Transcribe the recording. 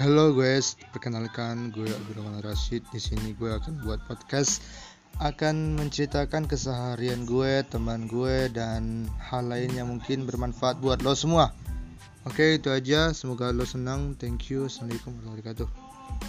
Halo guys, perkenalkan gue Abdurrahman Rashid. Di sini gue akan buat podcast akan menceritakan keseharian gue, teman gue dan hal lain yang mungkin bermanfaat buat lo semua. Oke, itu aja. Semoga lo senang. Thank you. Assalamualaikum warahmatullahi wabarakatuh.